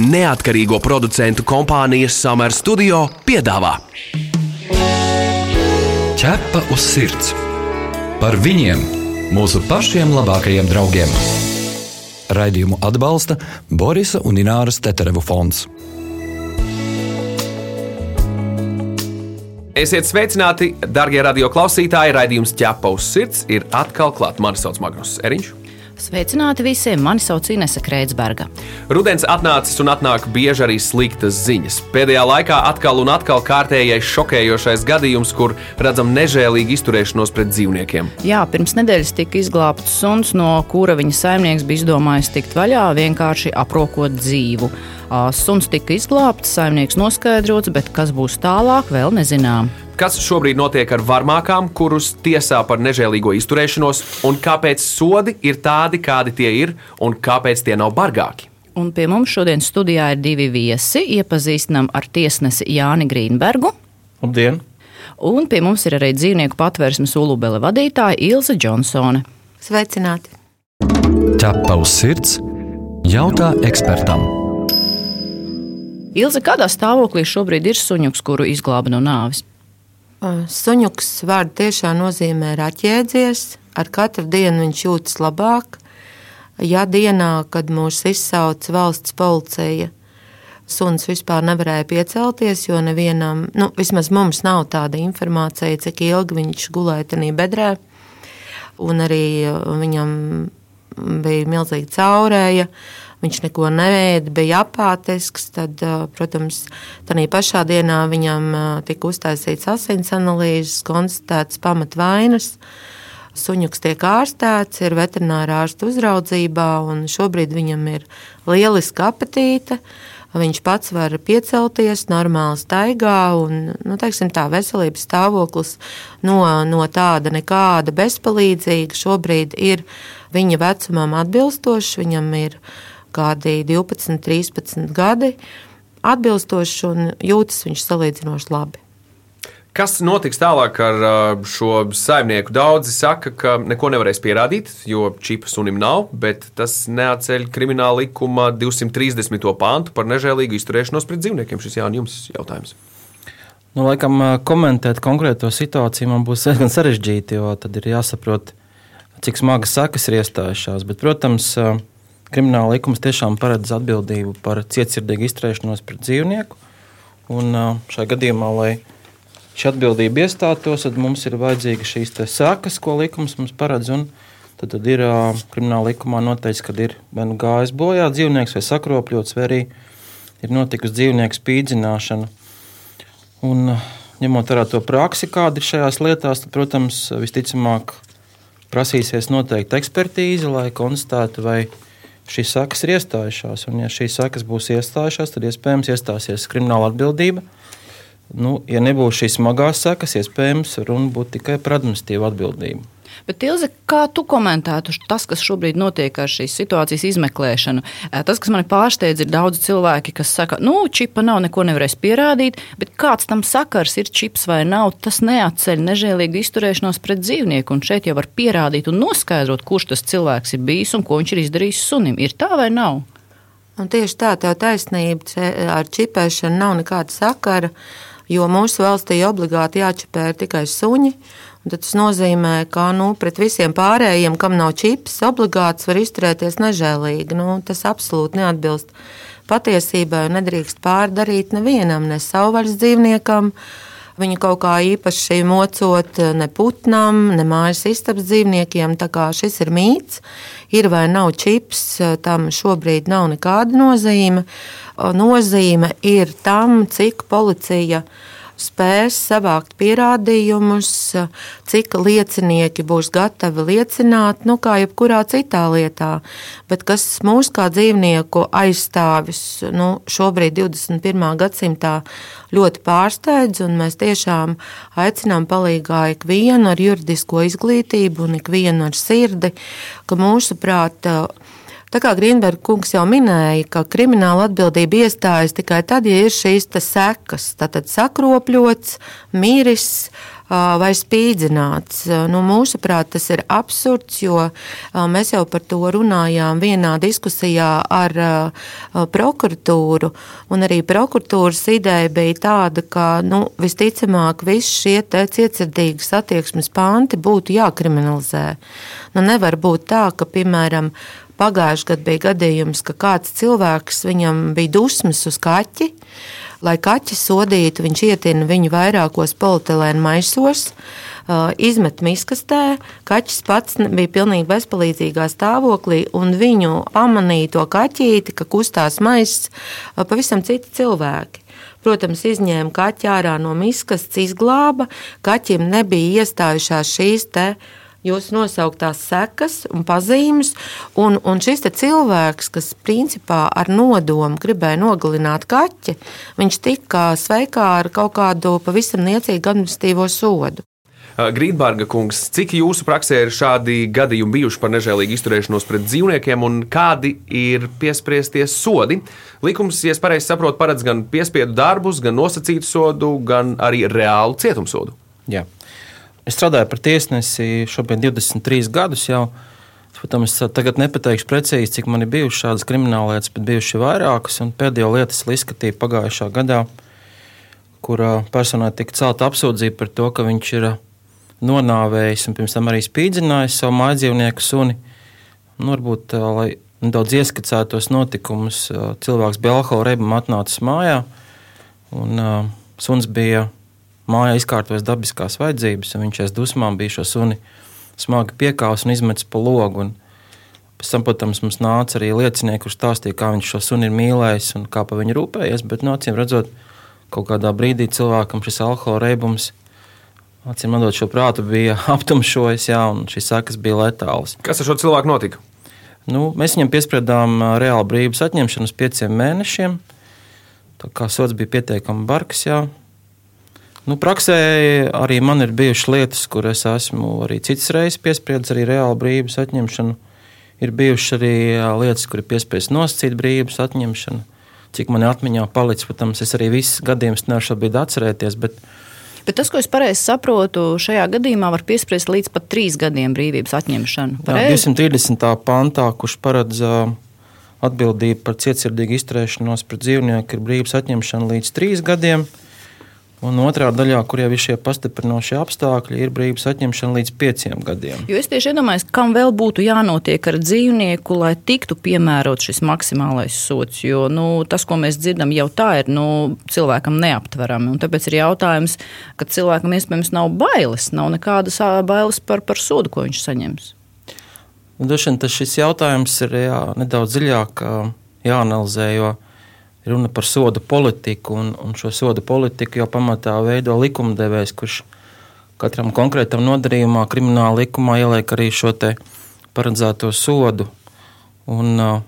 Neatkarīgo producentu kompānijas Summer Studio piedāvā Ķepa uz sirds par viņiem, mūsu pašiem labākajiem draugiem. Raidījumu atbalsta Borisa un Ināras Teterevu fonds. Esiet sveicināti, darbie radioklausītāji! Raidījums ķepa uz sirds ir atkal klāts. Mani sauc Magnus Eriņš. Sveicināti visiem! Mani sauc Inese Kreitsberga. Rudens atnācis un atnāk bieži arī sliktas ziņas. Pēdējā laikā atkal un atkal kārtējais šokējošais gadījums, kur redzam nežēlīgu izturēšanos pret dzīvniekiem. Jā, pirms nedēļas tika izglābts suns, no kura viņa saimnieks bija izdomājis tikt vaļā, vienkārši aprokot dzīvu. Suns tika izglābts, saimnieks noskaidrots, bet kas būs tālāk, vēl nezinām. Kas šobrīd notiek ar varmākām, kurus tiesā par nežēlīgo izturēšanos, un kāpēc sodi ir tādi, kādi tie ir, un kāpēc tie nav bargāki? Un pie mums šodien studijā ir divi viesi. Iepazīstinām ar tiesnesi Jāni Grīnbergu. Labdien! Un pie mums ir arī dzīvnieku patvērsmes ulubele vadītāja Ilze Džonsone. Sveicināti! Ķepa uz sirds jautā ekspertam. Ilze, kādā stāvoklī šobrīd ir suņuks, kuru izglāba no nāves? Suņuks vārdu tiešām nozīmē raķēdzies. Ar katru dienu viņš jūtas labāk. Ja dienā, kad mūs izsauca valsts policija, suns vispār nevarēja piecelties, jo nevienam, nu, vismaz mums nav tāda informācija, cik ilgi viņš gulēja tajā bedrē. Un arī viņam bija milzīga caurēja viņš neko nevēda, bija apātisks. Tad, protams, tādā pašā dienā viņam tika uztaisīts asins analīzes, konstatēts pamatvainas. Suņuks tiek ārstēts, ir veterinārā ārsta uzraudzībā, un šobrīd viņam ir lieliska apetīte. Viņš pats var piecelties, normāli staigā, un nu, teiksim, tā veselības stāvoklis no, no tāda nekāda bezpalīdzīga šobrīd ir viņa vecumam atbilstošs. Viņam ir kādi 12, 13 gadi, atbilstoši un jūtas viņš salīdzinoši labi. Kas notiks tālāk ar šo saimnieku? Daudzi saka, ka neko nevarēs pierādīt, jo čipa sunim nav, bet tas neatceļ krimināla likuma 230. pāntu par nežēlīgu izturēšanos pret dzīvniekiem. Šis Jānis jums jautājums. Nu, laikam, komentēt konkrēto situāciju man būs diezgan sarežģīti, jo tad ir jāsaprot, cik smagas sekas ir iestājušās. Bet, protams, krimināla likums tiešām paredz atbildību par cietsirdīgu izturēšanos pret dzīvnieku. Un šajā gadījumā, lai šī atbildība iestātos, tad mums ir vajadzīga šīs sekas, ko likums mums paredz. Tad, tad ir krimināla likumā noteikts, ka ir vai nu gājis bojā dzīvnieks, vai sakropļots, vai arī ir notikusi dzīvnieku spīdzināšana. Un, ņemot vērā to praksi, kāda ir šajās lietās, tad, protams, visticamāk prasīsies noteikti ekspertīze, lai konstatētu, vai šīs sakas ir iestājušās. Un, ja šīs sakas būs iestājušās, tad iespējams iestāsies krimināla atbildība. Nu, ja nebūs šīs smagās sekas, iespējams, runa būtu tikai par administratīvu atbildību. Bet, Ilze, kā tu komentētu tas, kas šobrīd notiek ar šīs situācijas izmeklēšanu? Tas, kas man pārsteidz, ir daudz cilvēki, kas saka, nu, čipa nav, neko nevarēs pierādīt, bet kāds tam sakars ir čips vai nav, tas neatceļ nežēlīgu izturēšanos pret dzīvnieku. Un šeit jau var pierādīt un noskaidrot, kurš tas cilvēks ir bijis un ko viņš ir izdarījis sunim. Ir tā vai nav? Un tieši tā, tā taisnība ar čipēšanu nav nekāda sakara jo mūsu valstī obligāti jāčipē tikai suņi. Tas nozīmē, ka nu, pret visiem pārējiem, kam nav čips, obligāts var izturēties nežēlīgi. Nu, tas absolūti neatbilst patiesībai un nedrīkst pārdarīt nevienam, ne savvaļas dzīvniekam. Viņu kaut kā īpaši mocot ne putnam, ne mājas istabas dzīvniekiem. Šis ir mīts, ir vai nav čips, tam šobrīd nav nekāda nozīme. Nozīme ir tam, cik policija ir spēs savākt pierādījumus, cik liecinieki būs gatavi liecināt, nu, kā jebkurā citā lietā. Bet kas mūs kā dzīvnieku aizstāvis nu, šobrīd, 21. gadsimtā, ļoti pārsteidz, un mēs tiešām aicinām palīgā ikvienu ar juridisko izglītību un ikvienu ar sirdi, ka mūsuprāt, Tā kā Grīnberga kungs jau minēja, ka krimināla atbildība iestājas tikai tad, ja ir šīs sekas, tātad sakropļots, miris, vai spīdzināts. Nu, mūsuprāt, tas ir absurds, jo mēs jau par to runājām vienā diskusijā ar prokuratūru. Arī prokuratūras ideja bija tāda, ka nu, visticamāk visi šie cietsirdīgas attieksmes panti būtu jākriminalizē. Nu, nevar būt tā, ka, piemēram, Pagājušajā gadā bija gadījums, ka kāds cilvēks viņam bija dusmas uz kaķi. Lai kaķi sodītu, viņš ietina viņu vairākos polietilēna maisos, izmet miskastē. Kaķis pats bija pilnīgi bezpalīdzīgā stāvoklī, un viņu pamanīja to kaķīti, ka kustās maiss pavisam citi cilvēki. Protams, izņēma kaķi ārā no miskas, izglāba. Kaķim nebija iestājušās šīs te jūsu nosauktās sekas un pazīmes. Un, un šis cilvēks, kas principā ar nodomu gribēja nogalināt kaķi, viņš tika sveikā ar kaut kādu pavisam niecīgu administratīvo sodu. Grīnbārga kungs, cik jūsu praksē ir šādi gadījumi bijuši par nežēlīgu izturēšanos pret dzīvniekiem, un kādi ir piespriesties sodi? Likums, ja es pareizi saprotu, paredz gan piespiedu darbus, gan nosacītu sodu, gan arī reālu cietumsodu. Jā. Es strādāju par tiesnesi šobrīd 23 gadus jau. Protams, tagad nepateikšu precīzi, cik man ir bijušas šādas krimināllietas, bet bijušas vairākas. Pēdējo lietu es izskatīju pagājušā gadā, kur personai tika celta apsūdzība par to, ka viņš ir nonāvējis un pirms tam arī spīdzinājis savu mājdzīvnieku suni. Nu, varbūt, lai nedaudz ieskicētos notikumus, cilvēks bija alkohola reibam atnācis mājā, un suns bija mājā izkārtojas dabiskās vajadzības, un viņš aiz dusmām bija šo suni smagi piekāvis un izmetis pa logu. Un pēc tam, protams, mums nāca arī liecinieki, kurš stāstīja, kā viņš šo suni ir mīlējis un kā par viņu rūpējies. Bet, nu, acīm redzot, kaut kādā brīdī cilvēkam šis alkohola reibums. Acīm redzot, šo prātu bija aptumšojis, jā, un šīs sekas bija letālas. Kas ar šo cilvēku notika? Nu, mēs viņam piespriedām reāli brīvības atņemšanu uz pieciem mēnešiem. Tā kā sots bija pietiekami bargs, jā, Nu, praksē arī man ir bijušas lietas, kur es esmu arī citas reizes piespriedzis arī reāli brīvības atņemšanu. Ir bijušas arī lietas, kur ir piespiests nosacīt brīvības atņemšanu. Cik man atmiņā palicis, protams, es arī visas gadījumus nevaru šobrīd atcerēties. Bet, Bet tas, ko es pareizi saprotu, šajā gadījumā var piespriest līdz pat trīs gadiem brīvības atņemšanu. Pareiz? Jā, 230. pantā, kurš paredz atbildību par cietsirdīgu izturēšanos pret dzīvnieku, ir brīvības atņemšana līdz trīs gadiem. Un otrā daļā, kur jau ir šie pastiprinošie apstākļi, ir brīvības atņemšana līdz pieciem gadiem. Jo es tieši iedomājos, kam vēl būtu jānotiek ar dzīvnieku, lai tiktu piemērots šis maksimālais sots. Jo nu, tas, ko mēs dzirdam, jau tā ir nu, cilvēkam neaptverami. Un tāpēc ir jautājums, ka cilvēkam iespējams nav bailes, nav nekādas bailes par, par sodu, ko viņš saņems. Droši vien tas šis jautājums ir jā, nedaudz dziļāk jāanalizē. Jo, runa par sodu politiku, un, un šo sodu politiku jau pamatā veido likumdevējs, kurš katram konkrētam nodarījumā, krimināla likumā ieliek arī šo paredzēto sodu. Un, uh,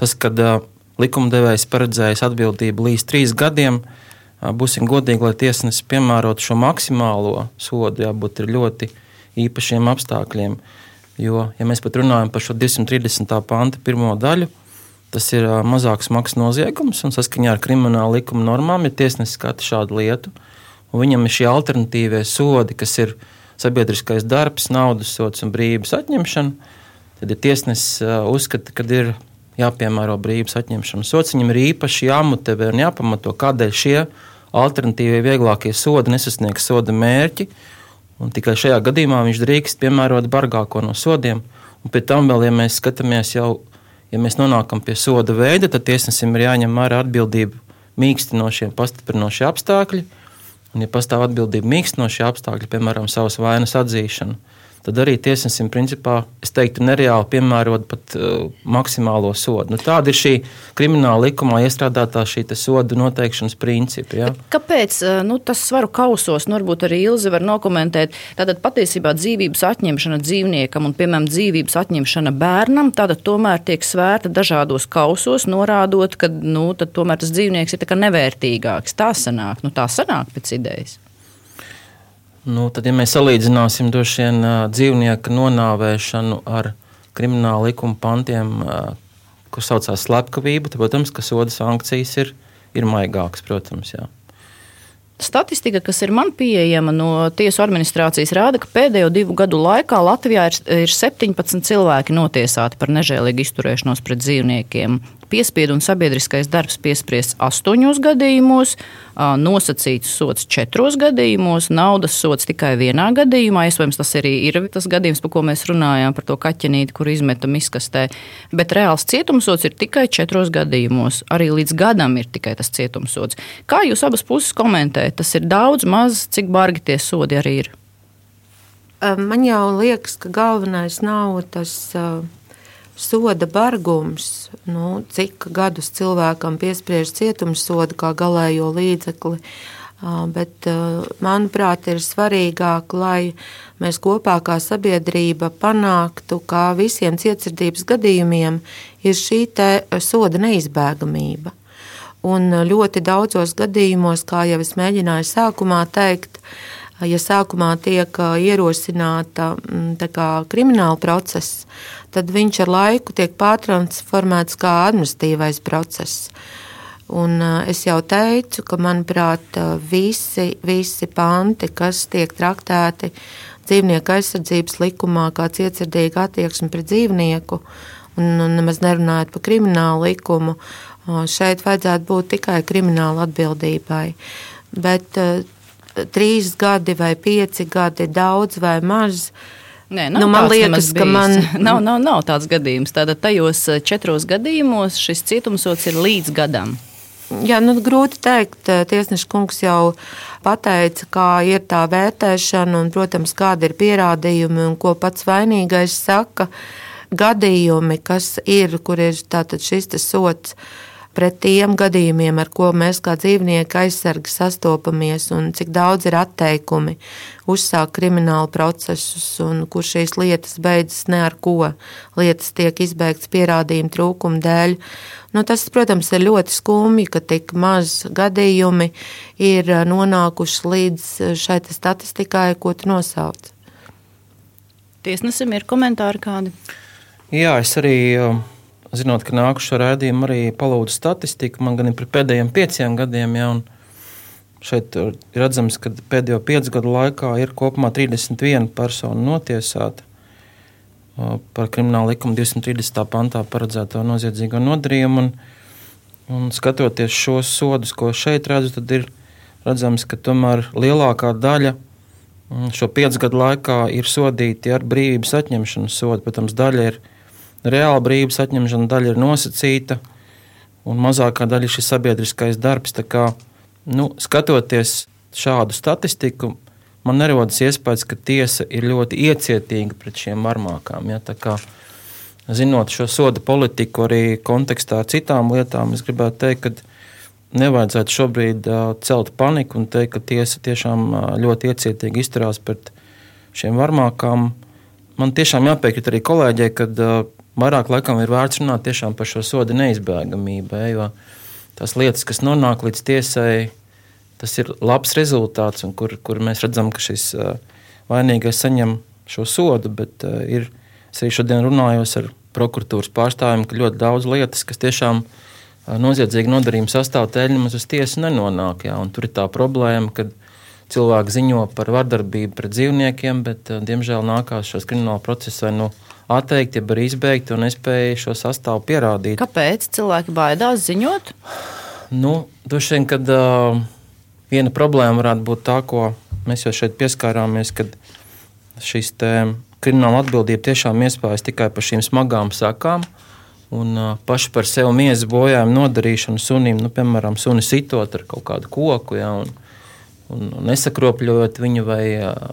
tas, kad uh, likumdevējs paredzējis atbildību līdz trīs gadiem, uh, būsim godīgi, lai tiesnesis piemērotu šo maksimālo sodu, jābūt ļoti īpašiem apstākļiem. Jo, ja mēs pat runājam par šo 230. panta pirmo daļu, Tas ir mazāks smags noziegums, un saskaņā ar krimināla likuma normām ir tiesnesis skata šādu lietu. Viņam ir šie alternatīvie sodi, kas ir sabiedriskais darbs, naudas sods un brīvības atņemšana. Tad ja tiesnesis uzskata, ka ir jāpiemēro brīvības atņemšana. Sots viņam ir īpaši jāmotivē un jāpamato, kādēļ šie alternatīvie vieglākie sodi nesasniegs soda mērķi. Un tikai šajā gadījumā viņš drīkst piemērot bargāko no sodiem. Un pēc tam, vēl, ja mēs skatāmies jau ja mēs nonākam pie soda veida, tad tiesnesim ir jāņem vērā atbildība mīkstinošie, pastiprinošie apstākļi. Un, ja pastāv atbildība mīkstinošie apstākļi, piemēram, savas vainas atzīšana, tad arī tiesnesim principā, es teiktu, nereāli piemērot pat uh, maksimālo sodu. Nu, tāda ir šī krimināla likumā iestrādātā šī sodu noteikšanas principa. Ja? Kāpēc uh, nu, tas svaru kausos, nu, varbūt arī Ilze var nokomentēt, tātad patiesībā dzīvības atņemšana dzīvniekam un, piemēram, dzīvības atņemšana bērnam, tātad tomēr tiek svērta dažādos kausos, norādot, ka, nu, tomēr tas dzīvnieks ir nevērtīgāks. Tā sanāk, nu, tā sanāk pēc idejas. Nu, tad, ja mēs salīdzināsim vien, dzīvnieku nonāvēšanu ar krimināla likuma pantiem, kas saucās slepkavība, tad, protams, ka soda sankcijas ir, ir maigākas. Protams, jā. Statistika, kas ir man pieejama no tiesu administrācijas, rāda, ka pēdējo divu gadu laikā Latvijā ir, ir 17 cilvēki notiesāti par nežēlīgu izturēšanos pret dzīvniekiem. Piespiedu un sabiedriskais darbs piespriests astoņos gadījumos, nosacīts sots četros gadījumos, naudas sots tikai vienā gadījumā. Iespējams, tas arī ir tas gadījums, par ko mēs runājām, par to kaķenīti, kur izmeta miskastē. Bet reāls cietumsots ir tikai četros gadījumos. Arī līdz gadam ir tikai tas cietumsots. Kā jūs abas puses komentējat? Tas ir daudz, maz, cik bargi tie sodi arī ir. Man jau liekas, ka galvenais nav tas. Uh soda bargums, nu, cik gadus cilvēkam piespriež cietumsodu kā galējo līdzekli. Bet, manuprāt, ir svarīgāk, lai mēs kopā kā sabiedrība panāktu, ka visiem cietsirdības gadījumiem ir šī soda neizbēgamība. Un ļoti daudzos gadījumos, kā jau es mēģināju sākumā teikt, ja sākumā tiek ierosināta kā, krimināla procesa, tad viņš ar laiku tiek pārtransformēts kā administratīvais process. Un es jau teicu, ka manuprāt, visi, visi panti, kas tiek traktēti dzīvnieku aizsardzības likumā, kā cietsirdīga attieksme pret dzīvnieku, un nemaz nerunājot par kriminālu likumu, šeit vajadzētu būt tikai krimināla atbildībai. Bet trīs gadi vai pieci gadi, daudz vai maz, Nē, nu, man liekas, ka man nav, nav, nav tāds gadījums. Tātad tajos eh, četros gadījumos šis cietumsots ir līdz gadam. Jā, nu, grūti pateikt. Tiesneša kungs jau pateica, kā ir tā vērtēšana un, protams, kādi ir pierādījumi un ko pats vainīgais saka. Gadījumi, kas ir, kur ir šis sots pret tiem gadījumiem, ar ko mēs kā dzīvnieki aizsargi sastopamies, un cik daudz ir atteikumi uzsākt kriminālu procesus, un kur šīs lietas beidzas ne ar ko. Lietas tiek izbeigtas pierādījumu trūkuma dēļ. Nu, tas, protams, ir ļoti skumji, ka tik maz gadījumi ir nonākuši līdz šai statistikai, ko tu nosauc. Tiesnesim ir komentāri kādi? Jā, es arī. Uh zinot, ka nākušo rādījumu arī palūdzu statistiku, man gan ir par pēdējiem pieciem gadiem. Ja, šeit ir redzams, ka pēdējo piecu gadu laikā ir kopumā 31 persona notiesāta par krimināla likuma 230. pantā paredzēto noziedzīgo nodarījumu. Un, un skatoties šos sodus, ko šeit redzu, tad ir redzams, ka tomēr lielākā daļa šo piecu gadu laikā ir sodīti ar brīvības atņemšanas sodu. Protams, daļa ir ielikās reāla brīvības atņemšana daļa ir nosacīta, un mazākā daļa ir šis sabiedriskais darbs. Kā, nu, skatoties šādu statistiku, man nerodas iespējas, ka tiesa ir ļoti iecietīga pret šiem marmākām. Ja, kā, zinot šo soda politiku arī kontekstā ar citām lietām, es gribētu teikt, ka nevajadzētu šobrīd uh, celt paniku un teikt, ka tiesa tiešām uh, ļoti iecietīgi izturās pret šiem varmākām. Man tiešām jāpiekrīt arī kolēģei, ka uh, vairāk laikam ir vērts runāt tiešām par šo sodu neizbēgamību. Jo tās lietas, kas nonāk līdz tiesai, tas ir labs rezultāts, un kur, kur mēs redzam, ka šis vainīgais saņem šo sodu. Bet ir, es arī šodien runāju ar prokuratūras pārstāvjiem, ka ļoti daudz lietas, kas tiešām noziedzīga nodarījuma sastāvdaļa, nemaz uz tiesu nenonāk. Jā, tur ir tā problēma, ka cilvēki ziņo par vardarbību pret dzīvniekiem, bet, diemžēl, nākās šos krimināla procesus vai no nu atteikt, jeb arī izbeigt un nespēja šo sastāvu pierādīt. Kāpēc cilvēki baidās ziņot? Nu, vien, kad uh, viena problēma varētu būt tā, ko mēs jau šeit pieskārāmies, kad šīs krimināla atbildība tiešām iespējas tikai par šīm smagām sakām. Un uh, paši par sevi miesas bojājumu nodarīšanu sunim, nu, piemēram, suni sitot ar kaut kādu koku. Ja, un, un nesakropļojot viņu vai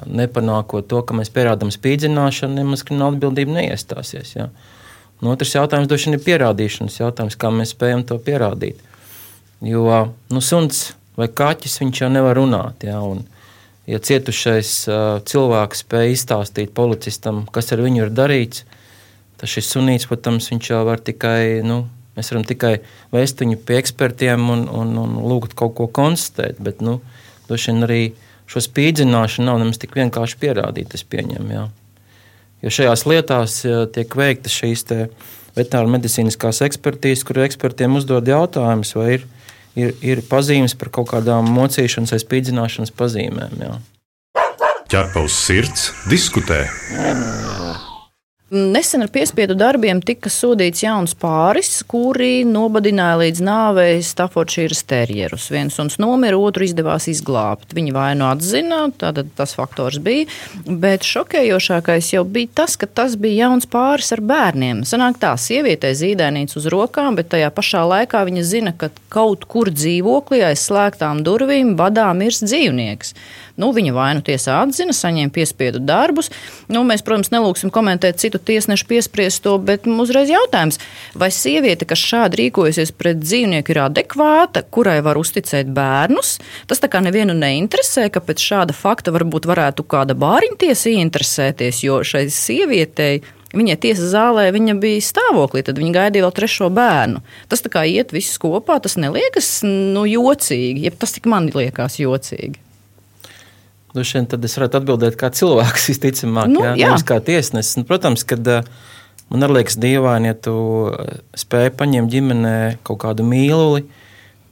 nepanākot to, ka mēs pierādām spīdzināšanu, nemaz krimināla atbildība neiestāsies. Ja. Un otrs jautājums droši vien ir pierādīšanas jautājums, kā mēs spējam to pierādīt. Jo nu, suns vai kaķis viņš jau nevar runāt. Ja, un, ja cietušais uh, cilvēks spēj izstāstīt policistam, kas ar viņu ir darīts, tad šis sunīts, protams, viņš jau var tikai. Nu, Mēs varam tikai vēst viņu pie ekspertiem un, un, un lūgt kaut ko konstatēt. Bet, nu, Droši vien arī šo spīdzināšanu nav nemaz tik vienkārši pierādīt, es pieņemu. Jā. Jo šajās lietās tiek veikta šīs veterināra medicīniskās ekspertīzes, kur ekspertiem uzdod jautājumus, vai ir ir, ir pazīmes par kaut kādām mocīšanas vai spīdzināšanas pazīmēm. Jā. Ķerpa uz sirds, diskutē. Nesen ar piespiedu darbiem tika sodīts jauns pāris, kuri nobadināja līdz nāvei Staffordšīras terjerus. Viens suns nomira, otru izdevās izglābt. Viņi vainu atzina, tātad tas faktors bija. Bet šokējošākais jau bija tas, ka tas bija jauns pāris ar bērniem. Sanāk tā, sievietē zīdainīts uz rokām, bet tajā pašā laikā viņa zina, ka kaut kur dzīvoklī aiz slēgtām durvīm badā mirst dzīvnieks. Nu, viņa vainu tiesā atzina, saņēma piespiedu darbus. Nu, mēs, protams, nelūksim komentēt citu tiesnešu piespriesto, bet uzreiz jautājums, vai sieviete, kas šādi rīkojusies pret dzīvnieku, ir adekvāta, kurai var uzticēt bērnus? Tas tā kā nevienu neinteresē, ka pēc šāda fakta varbūt varētu kāda bāriņtiesa ieinteresēties, jo šai sievietei Viņai tiesas zālē viņa bija stāvoklī, tad viņa gaidīja vēl trešo bērnu. Tas tā kā iet viss kopā, tas neliekas nu, jocīgi, ja tas tik man liekas jocīgi. Droši vien tad es varētu atbildēt kā cilvēks, visticamāk, nu, jā, jā. nevis kā tiesnesis. Nu, protams, kad uh, man arī liekas dīvaini, ja tu eh, spēj paņemt ģimenē kaut kādu mīluli,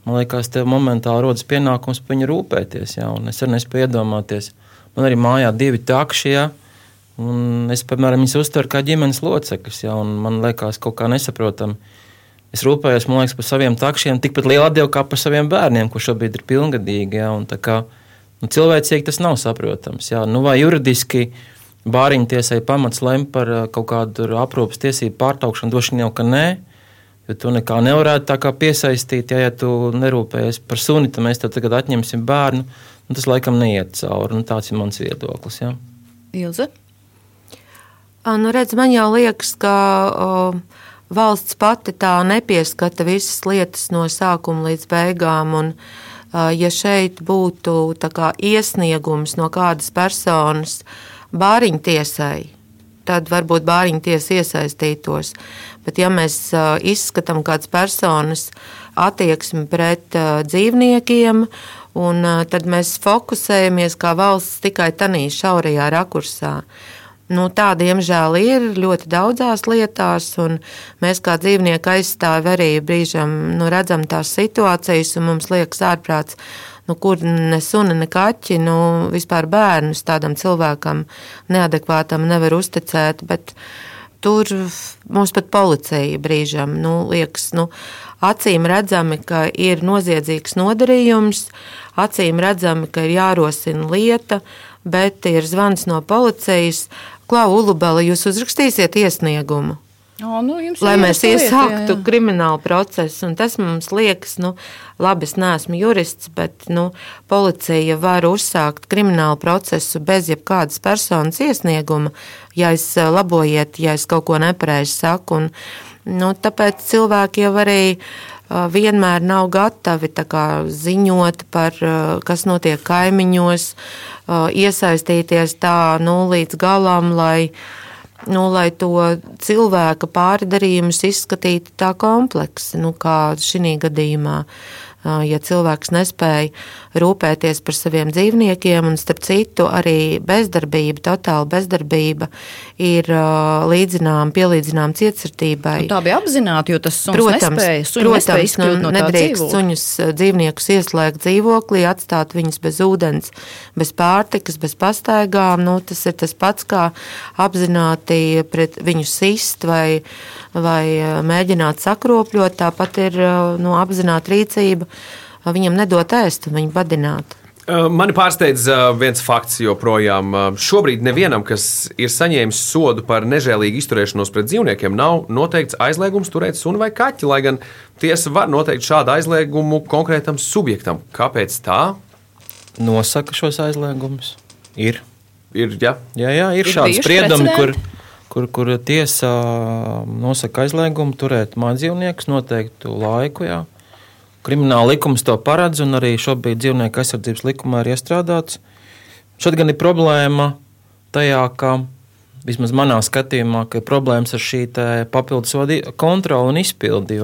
man liekas, tev momentāli rodas pienākums par viņu rūpēties. Jā, es arī nespēju iedomāties. Man arī mājā divi takši, jā, un es, piemēram, viņus uztveru kā ģimenes locekļus, jā, un man liekas kaut kā nesaprotami. Es rūpējos, liekas, par saviem takšiem tikpat liela atdeva kā par saviem bērniem, kurš šobrīd ir pilngadīgi. Jā, un Nu, cilvēcīgi tas nav saprotams. Jā. Nu, vai juridiski bāriņu tiesai pamats lem par uh, kaut kādu aprūpas tiesību pārtraukšanu? Droši vien jau, ka nē. Jo tu nekā nevarētu piesaistīt, ja, ja tu nerūpējies par suni, tad mēs tev tagad atņemsim bērnu. Nu, tas laikam neiet cauri. Nu, tāds ir mans viedoklis. Ja. Ilze? Nu, redz, man jau liekas, ka o, valsts pati tā nepieskata visas lietas no sākuma līdz beigām. Un, uh, ja šeit būtu kā, iesniegums no kādas personas bāriņtiesai, tad varbūt bāriņtiesa iesaistītos. Bet, ja mēs izskatām kādas personas attieksmi pret dzīvniekiem, un tad mēs fokusējamies kā valsts tikai tādā šaurajā rakursā. Nu, tā, diemžēl, ir ļoti daudzās lietās, un mēs kā dzīvnieku aizstāvi arī brīžam nu, redzam tās situācijas, un mums liekas ārprāts, nu, kur ne suni, ne kaķi, nu, vispār bērnus tādam cilvēkam neadekvātam nevar uzticēt. Bet, Tur mums pat policija brīžam nu, liekas, nu, acīm redzami, ka ir noziedzīgs nodarījums, acīm redzami, ka ir jārosina lieta, bet ir zvans no policijas, Klau Ulubela, jūs uzrakstīsiet iesniegumu. O, nu, lai mēs iesāktu lieta, kriminālu procesu. Tas mums liekas, nu, labi, es neesmu jurists, bet nu, policija var uzsākt kriminālu procesu bez jebkādas personas iesnieguma, ja es labojiet, ja es kaut ko nepareizi saku. Un, nu, tāpēc cilvēki jau arī vienmēr nav gatavi kā, ziņot par eh, kas notiek kaimiņos, iesaistīties tā nu, līdz galam, lai nu, lai to cilvēka pārdarījumus izskatītu tā kompleksi, nu, kā šī gadījumā. Ja cilvēks nespēja rūpēties par saviem dzīvniekiem, un starp citu, arī bezdarbība, totāla bezdarbība ir līdzinām, pielīdzinām cietsirdībai. Nu, tā bija apzināti, jo tas suns protams, nespēja, protams, nespēja nu, no nedrīkst suņus dzīvniekus ieslēgt dzīvoklī, atstāt viņus bez ūdens, bez pārtikas, bez pastaigām. Nu, tas ir tas pats, kā apzināti pret viņu sist vai, vai mēģināt sakropļot. Tāpat ir nu, apzināta rīcība viņam nedot ēst un viņu badināt. Mani pārsteidz viens fakts, joprojām šobrīd nevienam, kas ir saņēmis sodu par nežēlīgu izturēšanos pret dzīvniekiem, nav noteikts aizliegums turēt sunu vai kaķi, lai gan tiesa var noteikt šādu aizliegumu konkrētam subjektam. Kāpēc tā? Nosaka šos aizliegumus. Ir. Ir, ja? jā, jā, ir, ir šādi spriedumi, kur, kur, kur tiesa nosaka aizliegumu turēt mājdzīvniekus noteiktu laiku. Jā. Krimināla likums to paredz, un arī šobrīd dzīvnieku aizsardzības likumā ir iestrādāts. Šeit gan ir problēma tajā, ka vismaz manā skatījumā, ka ir problēmas ar šī papildus kontroli un izpildi.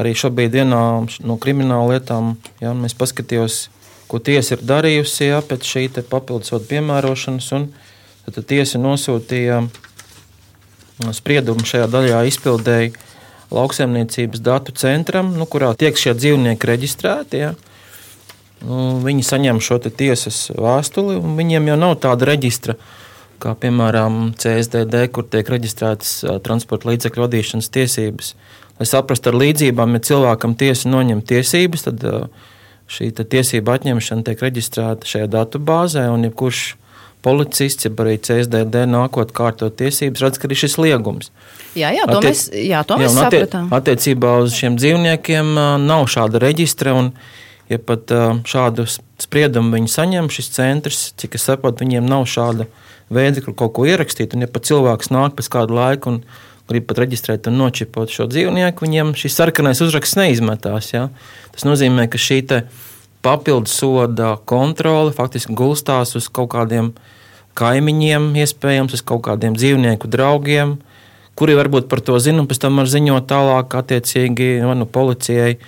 Arī šobrīd vienā no krimināla lietām ja, mēs paskatījāmies, ko tiesa ir darījusi ja, pēc šī papildus piemērošanas. Tad tiesa nosūtīja spriedumu šajā daļā izpildēji lauksaimniecības datu centram, nu, kurā tiek šie dzīvnieki reģistrēti. Ja. Nu, viņi saņem šo tiesas vēstuli, un viņiem jau nav tāda reģistra, kā piemēram CSDD, kur tiek reģistrētas transporta līdzekļu vadīšanas tiesības. Lai saprastu ar līdzībām, ja cilvēkam tiesa noņem tiesības, tad šī tiesība atņemšana tiek reģistrēta šajā datubāzē, un jebkurš policists, ja arī CSDD nākot kārtot tiesības, redz, ka ir šis liegums. Jā, jā, to Attiec, mēs, jā, to mēs jā, attie, sapratām. Attiecībā uz šiem dzīvniekiem nav šāda reģistra, un ja pat šādu spriedumu viņi saņem, šis centrs, cik es saprotu, viņiem nav šāda veida, kur kaut ko ierakstīt, un ja pat cilvēks nāk pēc kādu laiku un grib pat reģistrēt un nočipot šo dzīvnieku, viņiem šis sarkanais uzraksts neizmetās. Ja? Tas nozīmē, ka šī te, uh, papildus soda kontrole faktiski gulstās uz kaut kādiem kaimiņiem, iespējams, uz kaut kādiem dzīvnieku draugiem, kuri varbūt par to zina un pēc tam var ziņot tālāk attiecīgi nu, policijai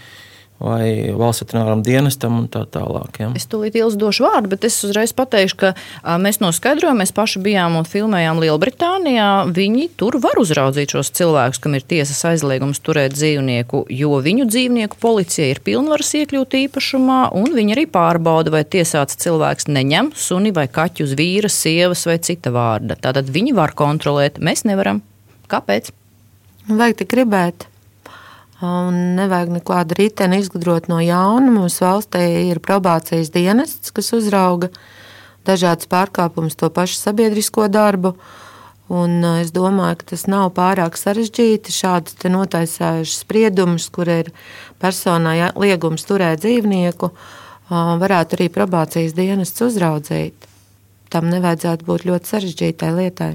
vai valsts veterināram dienestam un tā tālāk. Ja. Es tūlīt ilgstošu vārdu, bet es uzreiz pateikšu, ka a, mēs noskaidrojām, mēs paši bijām un filmējām Lielbritānijā. Viņi tur var uzraudzīt šos cilvēkus, kam ir tiesas aizliegums turēt dzīvnieku, jo viņu dzīvnieku policija ir pilnvaras iekļūt īpašumā, un viņi arī pārbauda, vai tiesāts cilvēks neņem suni vai kaķu uz vīra, sievas vai cita vārda. Tātad viņi var kontrolēt, mēs nevaram. Kāpēc? Vajag tik gribēt. Un nevajag nekādu riteni izgudrot no jauna. Mums valstī ir probācijas dienests, kas uzrauga dažādas pārkāpumus, to pašu sabiedrisko darbu. Un es domāju, ka tas nav pārāk sarežģīti. Šādi notaisājuši spriedumus, kur ir personai liegums turēt dzīvnieku, varētu arī probācijas dienests uzraudzīt. Tam nevajadzētu būt ļoti sarežģītai lietai.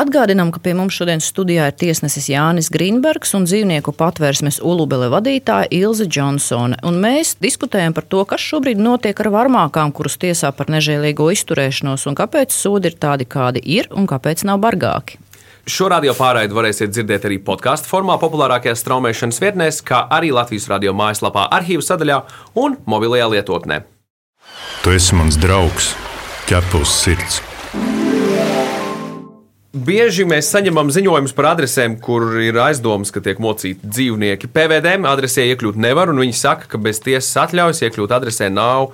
Atgādinām, ka pie mums šodien studijā ir tiesnesis Jānis Grīnbergs un dzīvnieku patvērsmes Ulubele vadītāja Ilze Džonsone. Un mēs diskutējam par to, kas šobrīd notiek ar varmākām, kurus tiesā par nežēlīgo izturēšanos, un kāpēc sodi ir tādi, kādi ir, un kāpēc nav bargāki. Šo radio pārraidi varēsiet dzirdēt arī podkāstu formā, populārākajās straumēšanas vietnēs, kā arī Latvijas radio mājaslapā, arhīvu sadaļā un mobilajā lietotnē. Tu esi mans draugs, ķepus sirds. Bieži mēs saņemam ziņojumus par adresēm, kur ir aizdomas, ka tiek mocīti dzīvnieki. PVD adresē iekļūt nevar, un viņi saka, ka bez tiesas atļaujas iekļūt adresē nav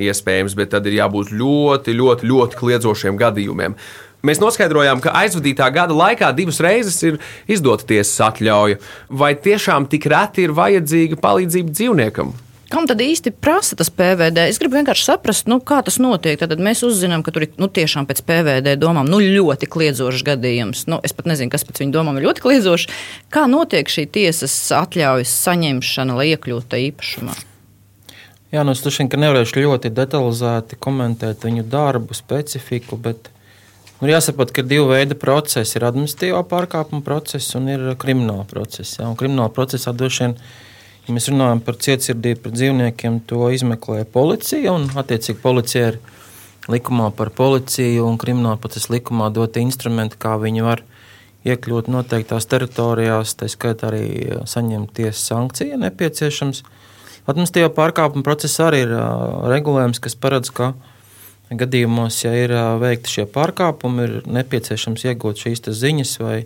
iespējams, bet tad ir jābūt ļoti, ļoti, ļoti kliedzošiem gadījumiem. Mēs noskaidrojām, ka aizvadītā gada laikā divas reizes ir izdota tiesas atļauja. Vai tiešām tik reti ir vajadzīga palīdzība dzīvniekam? Kam tad īsti prasa tas PVD? Es gribu vienkārši saprast, nu, kā tas notiek. Tad mēs uzzinām, ka tur ir nu, tiešām pēc PVD domām nu, ļoti kliedzošs gadījums. Nu, es pat nezinu, kas pēc viņu domām ir ļoti kliedzošs. Kā notiek šī tiesas atļaujas saņemšana, lai iekļūtu īpašumā? Jā, nu, es domāju, ka nevarēšu ļoti detalizēti komentēt viņu darbu, specifiku, bet nu, jāsaprot, ka ir divi veidi procesi. Ir administratīvā pārkāpuma process un ir krimināla process. Jā, un krimināla procesā droši vien Ja mēs runājam par cietsirdību pret dzīvniekiem, to izmeklē policija. Un, attiecīgi, policija ir likumā par policiju un krimināla procesa likumā doti instrumenti, kā viņi var iekļūt noteiktās teritorijās, tā skaitā arī saņemt tiesas sankciju, ja nepieciešams. Administratīvā pārkāpuma procesā arī ir regulējums, kas paredz, ka gadījumos, ja ir veikti šie pārkāpumi, ir nepieciešams iegūt šīs ziņas vai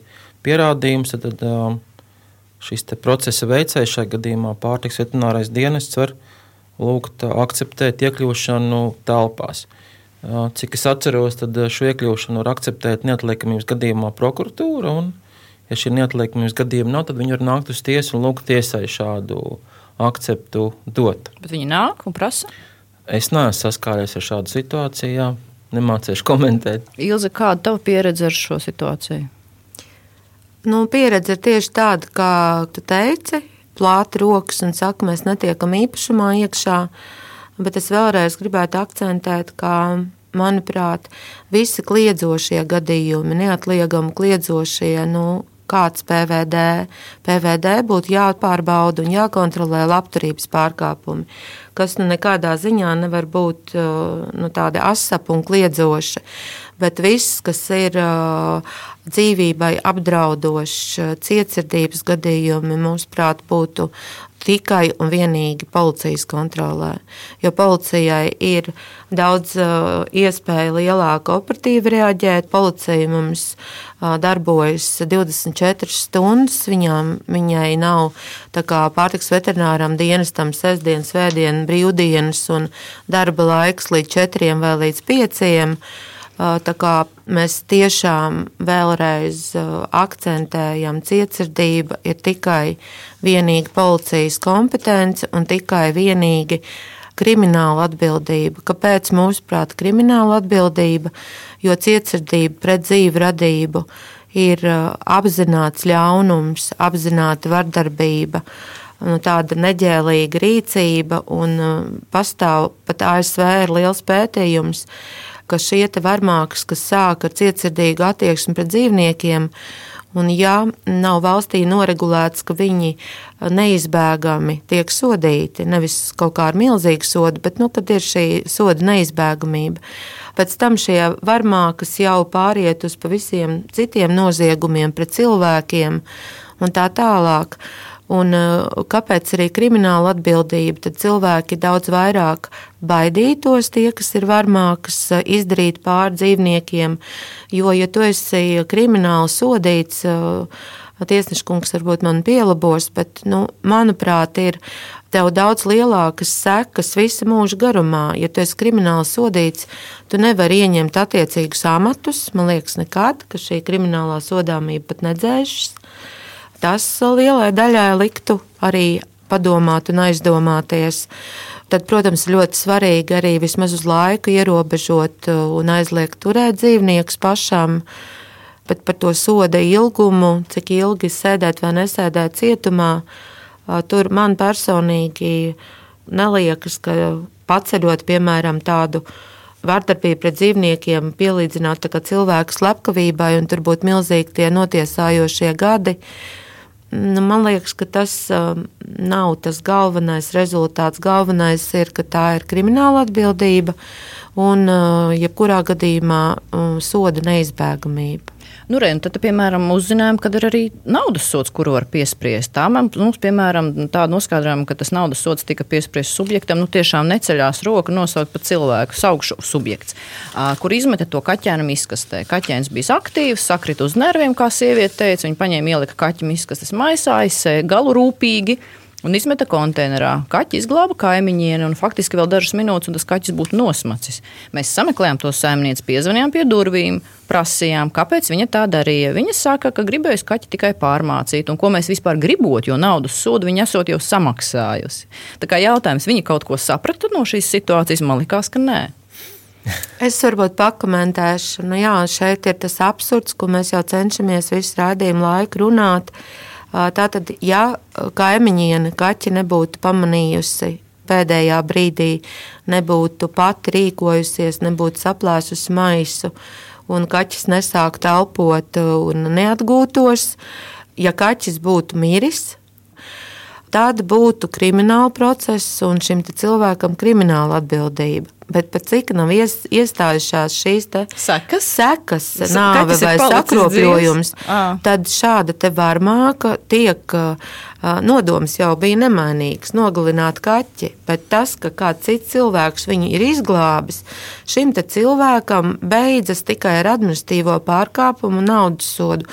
pierādījumus. Tad, tad šīs procesa veicējs, šajā gadījumā pārtiks veterinārais dienests, var lūgt akceptēt iekļūšanu telpās. Cik es atceros, tad šo iekļūšanu var akceptēt neatliekamības gadījumā prokuratūra. Un, ja šī neatliekamības gadījuma nav, tad viņi var nākt uz tiesu un lūgt tiesai šādu akceptu dot. Bet viņi nāk un prasa? Es neesmu saskāries ar šādu situāciju, jā, nemācīšu komentēt. Ilze, kāda ir tava pieredze ar šo situāciju? Nu, pieredze ir tieši tāda, kā tu teici, plāti rokas un saka, mēs netiekam īpašumā iekšā. Bet es vēlreiz gribētu akcentēt, ka, manuprāt, visi kliedzošie gadījumi, neatliekami kliedzošie, nu, kāds PVD. PVD būtu jāpārbauda un jākontrolē labturības pārkāpumi, kas nu nekādā ziņā nevar būt nu, tādi asapi un kliedzoši. Bet viss, kas ir dzīvībai apdraudošs, cietsirdības gadījumi, mūsuprāt, būtu tikai un vienīgi policijas kontrolē. Jo policijai ir daudz iespēju lielāka operatīvi reaģēt. Policija mums darbojas 24 stundas. Viņām, viņai nav pārtiks veterināram dienestam sestdienas, svētdienas, brīvdienas un darba laiks līdz 4 vai līdz 5. Mēs tiešām vēlreiz akcentējam, ka cietsirdība ir tikai vienīgi policijas kompetence un tikai vienīgi krimināla atbildība. Kāpēc mūsuprāt krimināla atbildība? Jo cietsirdība pret dzīvu radību ir apzināts ļaunums, apzināta vardarbība nu, tāda neģēlīga rīcība, un pastāv pat ASV ir liels pētījums, ka šie varmākas, kas sāk ar cietsirdīgu attieksmi pret dzīvniekiem, un ja nav valstī noregulēts, ka viņi neizbēgami tiek sodīti, nevis kaut kā ar milzīgu sodu, bet nu, kad ir šī soda neizbēgamība, pēc tam šie varmākas jau pāriet uz pavisam citiem noziegumiem pret cilvēkiem un tā tālāk. Un, uh, kāpēc arī krimināla atbildība? Tad cilvēki daudz vairāk baidītos, tie, kas ir varmākas, uh, izdarīt pār dzīvniekiem. Jo, ja tu esi krimināli sodīts, uh, tiesneškungs varbūt man pielabos, bet, nu, manuprāt, ir tev daudz lielākas sekas visa mūža garumā. Ja tu esi krimināli sodīts, tu nevari ieņemt attiecīgus amatus. Man liekas, nekad, ka šī kriminālā sodāmība pat nedzēšas. Tas lielai daļai liktu arī padomāt un aizdomāties. Tad, protams, ļoti svarīgi arī vismaz uz laiku ierobežot un aizliegt turēt dzīvniekus pašam, bet par to soda ilgumu, cik ilgi sēdēt vai nesēdēt cietumā, tur man personīgi neliekas, ka paceļot, piemēram, tādu vardarbību pret dzīvniekiem, pielīdzināt cilvēku slepkavībai, un tur būtu milzīgi tie notiesājošie gadi. Nu, man liekas, ka tas uh, nav tas galvenais rezultāts. Galvenais ir, ka tā ir krimināla atbildība un, uh, jebkurā gadījumā, uh, soda neizbēgamība. Nu, re, tad, piemēram, uzzinājām, ka ir arī naudas sots, kuru var piespriest. Tā mums, piemēram, tāda noskaidrojuma, ka tas naudas sots tika piespriests subjektam, nu tiešām neceļās roka nosaukt par cilvēku, saukšu subjekts, kur izmeta to kaķēnam izkastē. Kaķēns bija aktīvs, sakrita uz nerviem, kā sieviete teica. Viņa paņēma ielika kaķim izkastes maisā, aizsēja galu rūpīgi un izmeta konteinerā. Kaķis izglāba kaimiņieni, un faktiski vēl dažas minūtes, un tas kaķis būtu nosmacis. Mēs sameklējām to saimnieci, piezvanījām pie durvīm, prasījām, kāpēc viņa tā darīja. Viņa saka, ka gribējusi kaķi tikai pārmācīt, un ko mēs vispār gribot, jo naudas sodu viņa esot jau samaksājusi. Tā kā jautājums, viņa kaut ko saprata no šīs situācijas, man likās, ka nē. Es varbūt pakomentēšu, nu jā, šeit ir tas absurds, ko mēs jau cenšamies visu rādījumu laiku runāt. Uh, Tātad, ja kaimiņiene kaķi nebūtu pamanījusi pēdējā brīdī, nebūtu pati rīkojusies, nebūtu saplēsusi maisu, un kaķis nesāktu elpot un neatgūtos, ja kaķis būtu miris, tad būtu krimināla process un šim cilvēkam krimināla atbildība. Bet pat cik nav ies, iestājušās šīs sekas, sekas nāve vai sakropļojums, tad šāda varmāka tiek nodoms jau bija nemainīgs - nogalināt kaķi. Bet tas, ka kāds cits cilvēks viņu ir izglābis, šim cilvēkam beidzas tikai ar administratīvo pārkāpumu naudas sodu.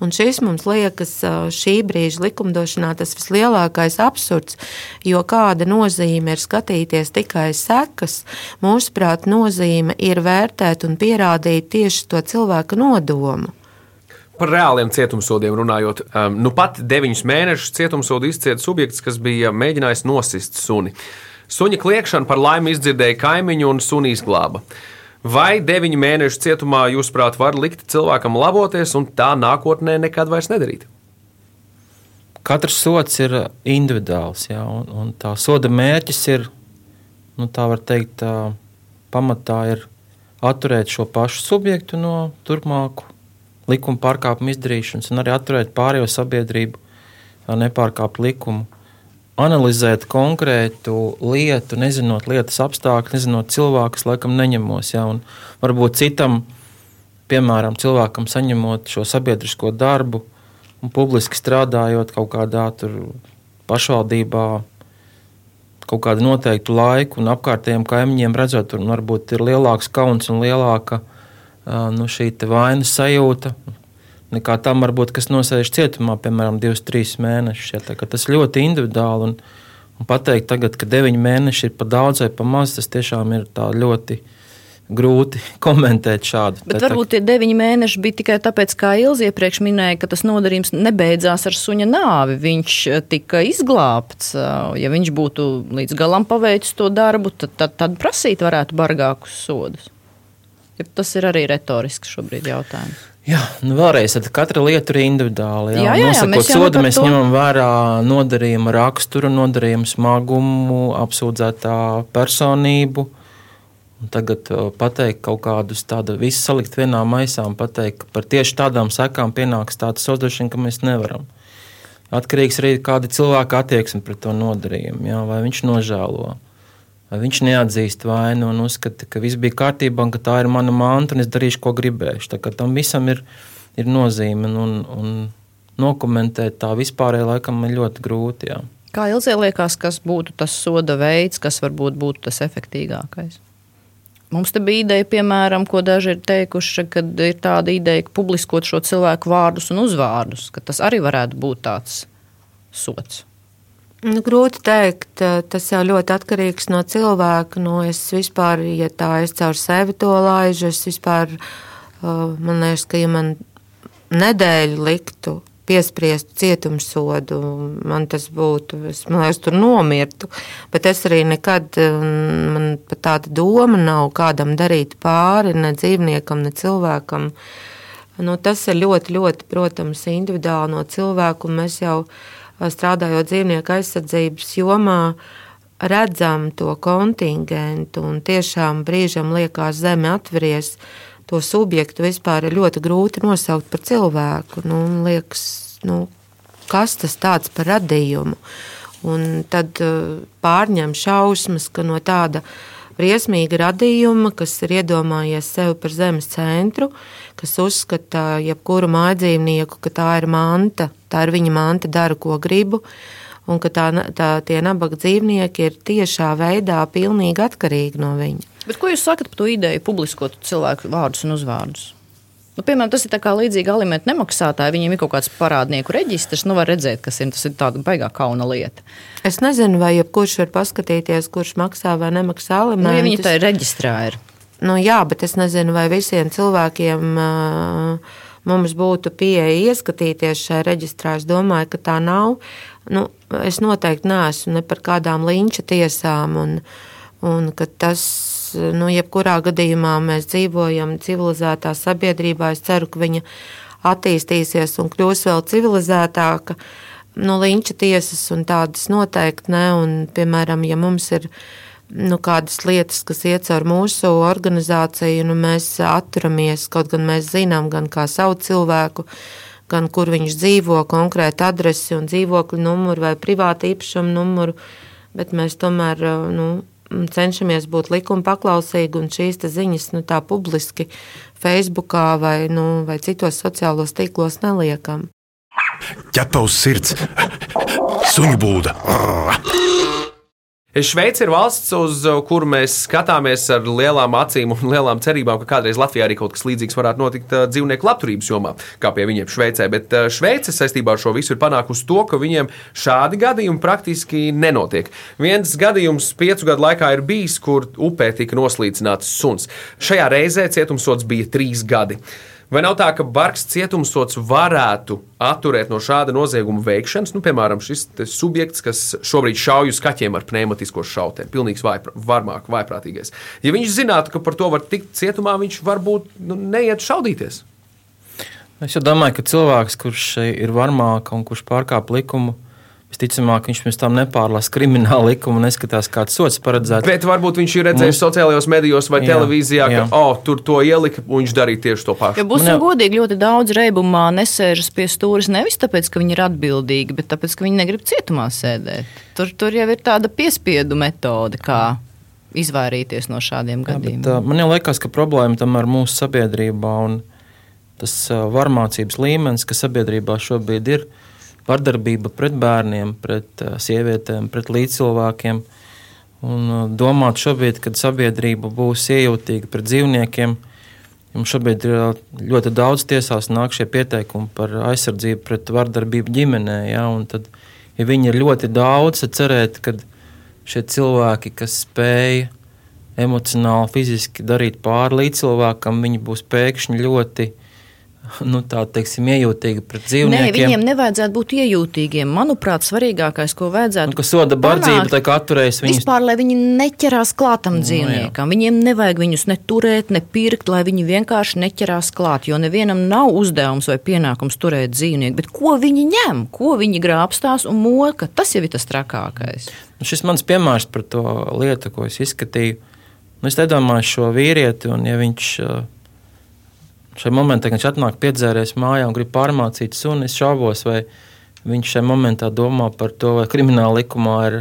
Un šis mums liekas šī brīža likumdošanā tas vislielākais absurds, jo kāda nozīme ir skatīties tikai sekas, mūsuprāt, nozīme ir vērtēt un pierādīt tieši to cilvēka nodomu. Par reāliem cietumsodiem runājot, um, nu pat deviņus mēnešus cietumsodu izcieta subjekts, kas bija mēģinājis nosist suni. Suņa kliekšana par laimi izdzirdēja kaimiņu un suni izglāba. Vai deviņu mēnešu cietumā, jūsuprāt, var likt cilvēkam laboties un tā nākotnē nekad vairs nedarīt? Katrs sots ir individuāls, jā, un, un tā soda mērķis ir, nu, tā var teikt, tā, pamatā ir atturēt šo pašu subjektu no turpmāku likuma pārkāpumu izdarīšanas, un arī atturēt pārējo sabiedrību nepārkāpt likumu. Analizēt konkrētu lietu, nezinot lietas apstākļus, nezinot cilvēkus, laikam neņemos. Ja, varbūt citam piemēram, cilvēkam saņemot šo sabiedrisko darbu un publiski strādājot kaut kādā pašvaldībā, kaut kādu noteiktu laiku, un apkārtējiem kaimiņiem redzot, tur varbūt ir lielāks kauns un lielāka nu, šī vainas sajūta. Nekā tam, varbūt, kas nosēž cietumā, piemēram, divus, trīs mēnešus. Ja, tas ļoti individuāli. Un, un pateikt, tagad, ka deviņi mēneši ir par daudz vai par maz, tas tiešām ir ļoti grūti komentēt šādu. Bet varbūt tie deviņi mēneši bija tikai tāpēc, kā Ilzi iepriekš minēja, ka tas nodarījums nebeidzās ar suņa nāvi. Viņš tika izglābts. Ja viņš būtu līdz galam paveicis to darbu, tad, tad, tad prasīt varētu bargākus sodus. Ja tas ir arī retorisks šobrīd jautājums. Jā, nu vēlreiz, katra lieta ir individuāla. Jā, jā, jā, Nosakot mēs sodu, mēs ņemam vērā nodarījuma raksturu, nodarījuma smagumu, apsūdzētā personību. Un tagad pateikt kaut kādus tādus, visu salikt vienā maisā un pateikt, ka par tieši tādām sekām pienāks tāda sodošana, ka mēs nevaram. Atkarīgs arī kāda cilvēka attieksme pret to nodarījumu, jā, vai viņš nožēlo, vai viņš neatzīst vainu un uzskata, ka viss bija kārtībā un ka tā ir mana manta un es darīšu, ko gribēšu. Tam visam ir, ir nozīme un, un nokomentēt tā vispārēji laikam ir ļoti grūti. Jā. Kā Ilzē liekas, kas būtu tas soda veids, kas varbūt būtu tas efektīvākais? Mums te bija ideja, piemēram, ko daži ir teikuši, ka ir tāda ideja, ka publiskot šo cilvēku vārdus un uzvārdus, ka tas arī varētu būt tāds sots. Nu, grūti pateikt, tas jau ļoti atkarīgs no cilvēka. Nu, es vispār, ja tā es caur sevi to laižu, es vispār, man liekas, ka ja man nedēļu liktu piespriestu cietumsodu, man tas būtu, es liekas, tur nomirtu. Bet es arī nekad, man pat tāda doma nav kādam darīt pāri, ne dzīvniekam, ne cilvēkam. Nu, tas ir ļoti, ļoti, protams, individuāli no cilvēku, un mēs jau strādājot dzīvnieku aizsardzības jomā, redzam to kontingentu, un tiešām brīžam liekas zeme atveries to subjektu vispār ir ļoti grūti nosaukt par cilvēku. Nu, liekas, nu, kas tas tāds par radījumu? Un tad uh, pārņem šausmas, ka no tāda briesmīga radījuma, kas ir iedomājies sevi par zemes centru, kas uzskata jebkuru mājdzīvnieku, ka tā ir manta, tā ir viņa manta, dara, ko gribu, un ka tā, tā, tie nabaga dzīvnieki ir tiešā veidā pilnīgi atkarīgi no viņa. Bet ko jūs sakat par to ideju publiskot cilvēku vārdus un uzvārdus? Nu, piemēram, tas ir līdzīgi alimentu nemaksātāji. Viņiem ir kaut kāds parādnieku reģistrs. Nu, var redzēt, kas ir. Tas ir tāda baigā kauna lieta. Es nezinu, vai jebkurš var paskatīties, kurš maksā vai nemaksā alimentus. Nu, ja viņi tā ir reģistrā. Ir. Nu, jā, bet es nezinu, vai visiem cilvēkiem uh, mums būtu pieeja ieskatīties šajā reģistrā. Es domāju, ka tā nav. Nu, es noteikti neesmu ne par kādām linča tiesām. Un, un tas nu, jebkurā gadījumā mēs dzīvojam civilizētā sabiedrībā. Es ceru, ka viņa attīstīsies un kļūs vēl civilizētāka. Nu, Linča tiesas un tādas noteikti ne. Un, piemēram, ja mums ir nu, kādas lietas, kas iet caur mūsu organizāciju, nu, mēs atturamies, kaut gan mēs zinām, gan kā savu cilvēku, gan kur viņš dzīvo, konkrēti adresi un dzīvokļu numuru vai privātu īpašumu numuru, bet mēs tomēr nu, cenšamies būt likuma paklausīgi un šīs ziņas nu, tā publiski Facebookā vai, nu, vai citos sociālos tīklos neliekam. Ķepa uz sirds, suņu būda. Šveice ir valsts, uz kuru mēs skatāmies ar lielām acīm un lielām cerībām, ka kādreiz Latvijā arī kaut kas līdzīgs varētu notikt uh, dzīvnieku labturības jomā, kā pie viņiem Šveicē. Bet uh, Šveice saistībā ar šo visu ir panākusi to, ka viņiem šādi gadījumi praktiski nenotiek. Viens gadījums piecu gadu laikā ir bijis, kur upē tika noslīcināts suns. Šajā reizē cietumsots bija trīs gadi. Vai nav tā, ka bargs cietumsots varētu atturēt no šāda nozieguma veikšanas? Nu, piemēram, šis subjekts, kas šobrīd šauj uz kaķiem ar pneumatisko šautēm, pilnīgs varmāk, vaiprātīgais. Ja viņš zinātu, ka par to var tikt cietumā, viņš varbūt nu, neiet šaudīties. Es domāju, ka cilvēks, kurš ir varmāks un kurš pārkāp likumu, Visticamāk, viņš pirms tam nepārlasa kriminālu likumu un neskatās, kāds sots paredzēts. Bet varbūt viņš ir redzējis Mums... sociālajos medijos vai jā, televīzijā, ka oh, tur to ielika un viņš darīja tieši to pašu. Ja būsim jau... godīgi, ļoti daudz reibumā nesēžas pie stūres nevis tāpēc, ka viņi ir atbildīgi, bet tāpēc, ka viņi negrib cietumā sēdēt. Tur, tur jau ir tāda piespiedu metode, kā izvairīties no šādiem gadījumiem. Jā, bet, man liekas, ka problēma tam ir mūsu sabiedrībā. Un... tas varmācības līmenis, kas sabiedrībā šobrīd ir, vardarbība pret bērniem, pret sievietēm, pret līdzcilvēkiem. Un domāt šobrīd, kad sabiedrība būs iejūtīga pret dzīvniekiem, Jums šobrīd ir ļoti daudz tiesās nāk šie pieteikumi par aizsardzību pret vardarbību ģimenē. Ja, tad, ja viņi ir ļoti daudz, tad cerēt, ka šie cilvēki, kas spēj emocionāli, fiziski darīt pāri līdz cilvēkam, viņi būs pēkšņi ļoti nu, tā teiksim, iejūtīgi pret dzīvniekiem. Nē, viņiem nevajadzētu būt iejūtīgiem. Manuprāt, svarīgākais, ko vajadzētu. Nu, ka soda bardzība tā kā atturēs viņus. Vispār, lai viņi neķerās klātam nu, dzīvniekam. Jā. Viņiem nevajag viņus ne turēt, ne pirkt, lai viņi vienkārši neķerās klāt. Jo nevienam nav uzdevums vai pienākums turēt dzīvnieku. Bet ko viņi ņem, ko viņi grābstās un moka, tas jau ir tas trakākais. Nu, šis mans piemērs par to lietu, ko es izskatīju. Nu, es nedomāju šo vīrieti, un ja viņš uh, šajā momentā, kad viņš atnāk piedzēries mājā un grib pārmācīt suni, es šaubos, vai viņš šajā momentā domā par to, vai krimināla likumā ir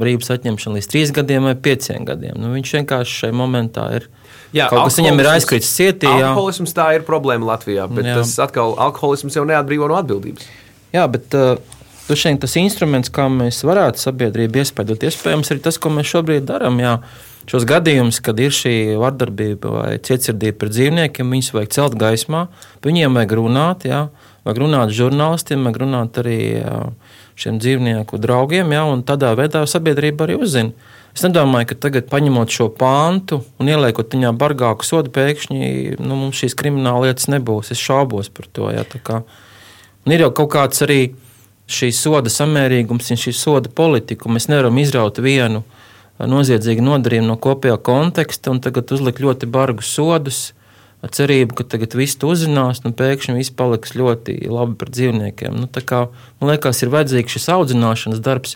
brīvības atņemšana līdz trīs gadiem vai pieciem gadiem. Nu, viņš vienkārši šajā momentā ir. Jā, kaut kas viņam ir aizkritis cietī. Alkoholisms tā ir problēma Latvijā, bet jā. tas atkal alkoholisms jau neatbrīvo no atbildības. Jā, bet uh, tas instruments, kā mēs varētu sabiedrību iespējot, iespējams, ir tas, ko mēs šobrīd darām. Šos gadījumus, kad ir šī vardarbība vai cietsirdība pret dzīvniekiem, viņus vajag celt gaismā, viņiem vajag runāt, jā, vajag runāt žurnālistiem, vajag runāt arī šiem dzīvnieku draugiem, jā, un tādā veidā sabiedrība arī uzzina. Es nedomāju, ka tagad, paņemot šo pāntu un ieliekot viņā bargāku sodu, pēkšņi nu, mums šīs krimināla lietas nebūs. Es šaubos par to. Jā, kā. ir jau kaut kāds arī šīs soda samērīgums un šī soda politika. Mēs nevaram izraut vienu uh, noziedzīgi nodarījumi no kopējā konteksta un tagad uzlikt ļoti bargus sodus. Ar cerību, ka tagad viss uzzinās, un nu, pēkšņi viss paliks ļoti labi par dzīvniekiem. Nu, kā, man liekas, ir vajadzīgs šis audzināšanas darbs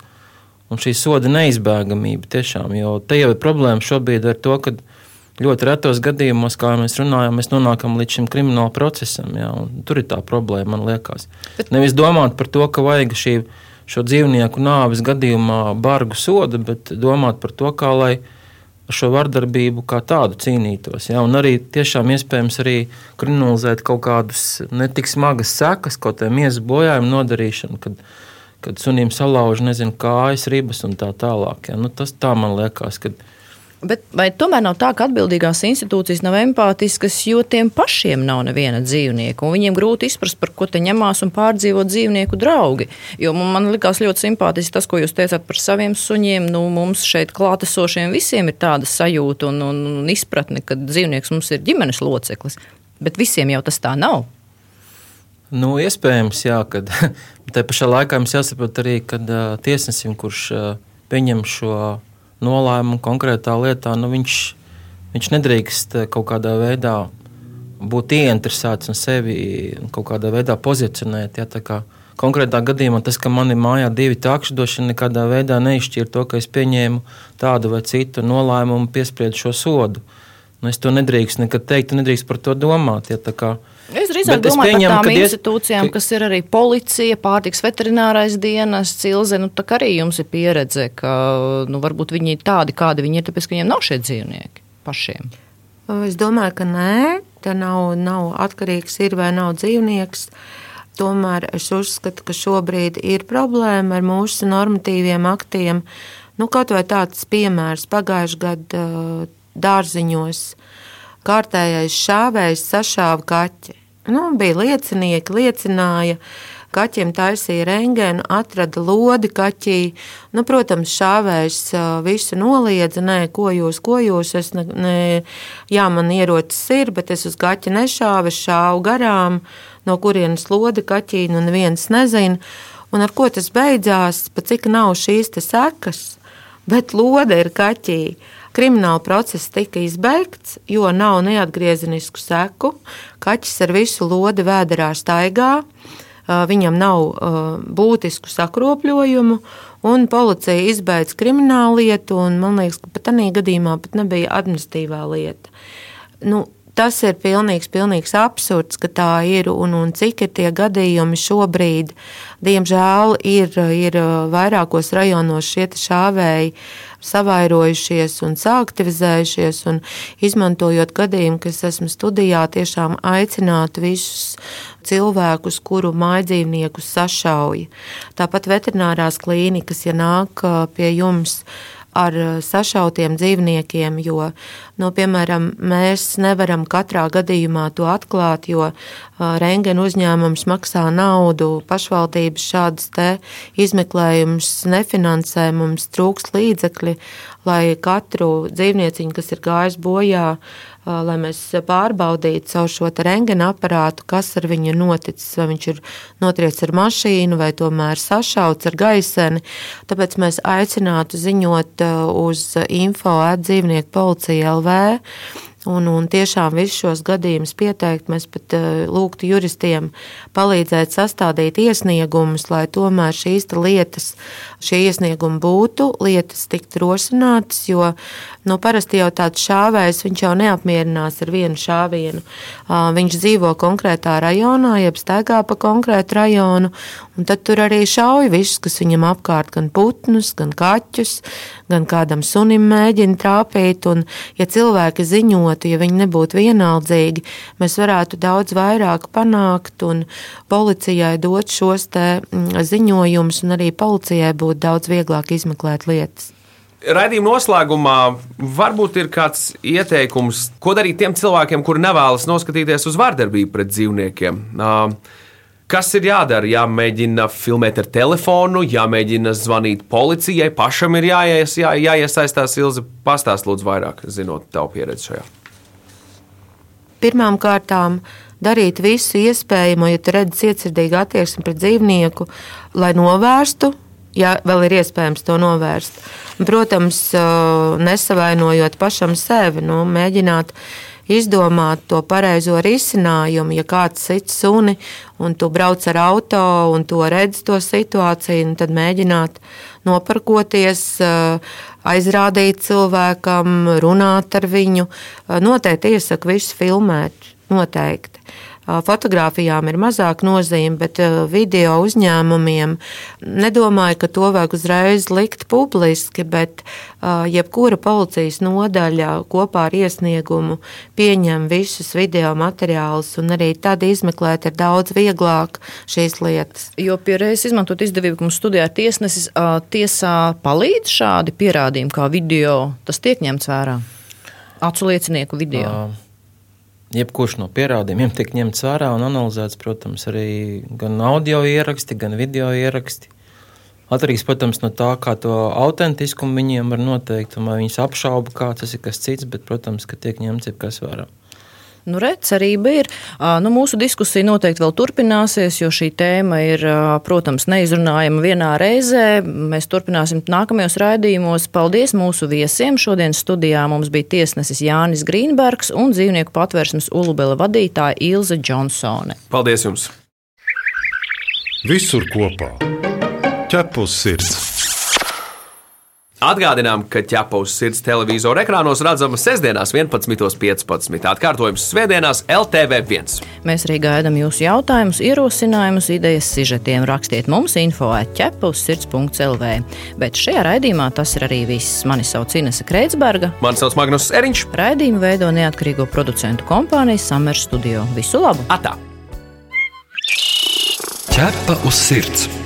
un šī soda neizbēgamība. Tiešām, jo te jau ir problēma šobrīd ar to, ka ļoti retos gadījumos, kā mēs runājam, mēs nonākam līdz šim krimināla procesam. Jā, tur ir tā problēma, man liekas. Bet... Nevis domāt par to, ka vajag šī šo dzīvnieku nāves gadījumā bargu sodu, bet domāt par to, kā lai šo vardarbību kā tādu cīnītos. Ja? Un arī tiešām iespējams arī kriminalizēt kaut kādus netik smagas sekas, kaut kādiem miesas bojājumu nodarīšanu, kad, kad sunim salauž nezinu, kājas, ribas un tā tālāk. Ja? Nu, tas tā man liekas. Kad, Bet vai tomēr nav tā, ka atbildīgās institūcijas nav empātiskas, jo tiem pašiem nav neviena dzīvnieka, viņiem grūti izprast, par ko te ņemās un pārdzīvo dzīvnieku draugi? Jo man likās ļoti simpātiski tas, ko jūs teicāt par saviem suņiem. Nu, mums šeit klātesošiem visiem ir tāda sajūta un, un, un izpratne, ka dzīvnieks mums ir ģimenes loceklis, bet visiem jau tas tā nav. Nu, iespējams, jā, kad tā pašā laikā mums jāsaprot arī, ka uh, tiesnesim, kurš uh, pieņem šo nolēmumu konkrētā lietā, nu viņš, viņš nedrīkst eh, kaut kādā veidā būt ieinteresēts un sevi kaut kādā veidā pozicionēt. Ja, kā konkrētā gadījumā tas, ka man ir mājā divi takši, došana nekādā veidā neizšķir to, ka es pieņēmu tādu vai citu nolēmumu, piespriedu šo sodu. Nu, es to nedrīkstu nekad teikt, nedrīkst par to domāt. Ja, Es drīzāk domāju pieņem, par tām institūcijām, ka... kas ir arī policija, pārtiks veterinārais dienas, cilze. Nu, tā arī jums ir pieredze, ka nu, varbūt viņi ir tādi, kādi viņi ir, tāpēc ka viņiem nav šie dzīvnieki pašiem. Es domāju, ka nē, tā nav, nav atkarīgs ir vai nav dzīvnieks. Tomēr es uzskatu, ka šobrīd ir problēma ar mūsu normatīviem aktiem. Nu, kaut vai tāds piemērs pagājušajā gadā dārziņos kārtējais šāvējs sašāva kaķi. Nu, bija liecinieki, liecināja, kaķiem taisīja rengēnu, atrada lodi kaķī. Nu, protams, šāvējs visu noliedza, nē, ko jūs, ko jūs, es ne, ne, jā, man ierocis ir, bet es uz kaķi nešāvu, es šāvu garām, no kurienes lodi kaķī, nu neviens nezina. Un ar ko tas beidzās, pa cik nav šīs sekas, bet lode ir kaķī krimināla process tika izbeigts, jo nav neatgriezenisku seku. Kaķis ar visu lodi vēderā staigā, viņam nav būtisku sakropļojumu, un policija izbeidz kriminālu lietu, un man liekas, ka pat tādā gadījumā pat nebija administratīvā lieta. Nu, Tas ir pilnīgs, pilnīgs absurds, ka tā ir un, un cik ir tie gadījumi šobrīd. Diemžēl ir, ir vairākos rajonos šie šāvēji savairojušies un saaktivizējušies, un izmantojot gadījumu, kas esmu studijā, tiešām aicināt visus cilvēkus, kuru mājdzīvniekus sašauja. Tāpat veterinārās klīnikas, ja nāk pie jums, ar eh, sašautiem dzīvniekiem, jo, nu, piemēram, mēs nevaram katrā gadījumā to atklāt, jo eh, rengena uzņēmums maksā naudu, pašvaldības šādas te izmeklējumus nefinansē, mums trūks līdzekļi, lai katru dzīvnieciņu, kas ir gājis bojā, lai mēs pārbaudītu caur šo rengena aparātu, kas ar viņu noticis. Vai viņš ir notriec ar mašīnu, vai tomēr sašauts ar gaiseni. Tāpēc mēs aicinātu ziņot uz info atdzīvnieku policija LV Un, un tiešām visus šos gadījumus pieteikt, mēs pat uh, lūgtu juristiem palīdzēt sastādīt iesniegumus, lai tomēr šīs lietas, šie iesniegumi būtu, lietas tiktu rosinātas, jo nu, parasti jau tāds šāvējs, jau neapmierinās ar vienu šāvienu. Viņš dzīvo konkrētā rajonā, jeb staigā pa konkrētu rajonu, un tad tur arī šauj visus, kas viņam apkārt, gan putnus, gan kaķus, gan kādam sunim mēģina trāpīt, un ja cilvēki ziņot, vienoti, ja viņi nebūtu vienaldzīgi, mēs varētu daudz vairāk panākt un policijai dot šos mm, ziņojumus, un arī policijai būtu daudz vieglāk izmeklēt lietas. Radījuma noslēgumā varbūt ir kāds ieteikums, ko darīt tiem cilvēkiem, kuri nevēlas noskatīties uz vardarbību pret dzīvniekiem. Kas ir jādara? Jāmēģina filmēt ar telefonu, jāmēģina zvanīt policijai, pašam ir jāies, jā, jāiesaistās. Ilzi, pastāst lūdzu vairāk, zinot tavu pieredzi šajā pirmām kārtām darīt visu iespējamo, ja tu redzi cietsirdīgu attieksmi pret dzīvnieku, lai novērstu, ja vēl ir iespējams to novērst. Protams, nesavainojot pašam sevi, nu, mēģināt izdomāt to pareizo risinājumu. Ja kāds sit suni un tu brauc ar auto un to redz to situāciju, nu, tad mēģināt noparkoties, aizrādīt cilvēkam, runāt ar viņu. Noteikti iesaku visu filmēt. Noteikti. Fotogrāfijām ir mazāk nozīme, bet video uzņēmumiem nedomāju, ka to vajag uzreiz likt publiski, bet jebkura policijas nodaļa kopā ar iesniegumu pieņem visus video materiālus, un arī tad izmeklēt ir daudz vieglāk šīs lietas. Jo pierreiz izmantot izdevību, ka mums studijā tiesnesis tiesā palīdz šādi pierādījumi kā video, tas tiek ņemts vērā. Acu liecinieku video. Uh jebkurš no pierādījumiem tiek ņemts vērā un analizēts, protams, arī gan audio ieraksti, gan video ieraksti. Atkarīgs, protams, no tā, kā to autentiskumu viņiem var noteikt, un vai viņas apšauba, kā tas ir kas cits, bet, protams, ka tiek ņemts jebkas vērā. Nu, re, cerība ir. Nu, mūsu diskusija noteikti vēl turpināsies, jo šī tēma ir, protams, neizrunājama vienā reizē. Mēs turpināsim nākamajos raidījumos. Paldies mūsu viesiem. Šodien studijā mums bija tiesnesis Jānis Grīnbergs un dzīvnieku patvērsmes Ulubela vadītāja Ilze Džonsone. Paldies jums! Visur kopā - ķepus sirds! Atgādinām, ka ķepa uz sirds televizora ekrānos redzama sestdienās, 11.15. Atkārtojums Svētdienās, LTV1. Mēs arī gaidām jūsu jautājumus, ierosinājumus, idejas, sižetiem. Rakstiet mums info atķepa uz sirds.lv. Bet šajā raidījumā tas ir arī viss. Mani sauc Inese Kreitsberga. Mani sauc Magnus Eriņš. Raidījumu veido neatkarīgo producentu kompānija Summer Studio. Visu labu! Atā! Ķepa uz sirds!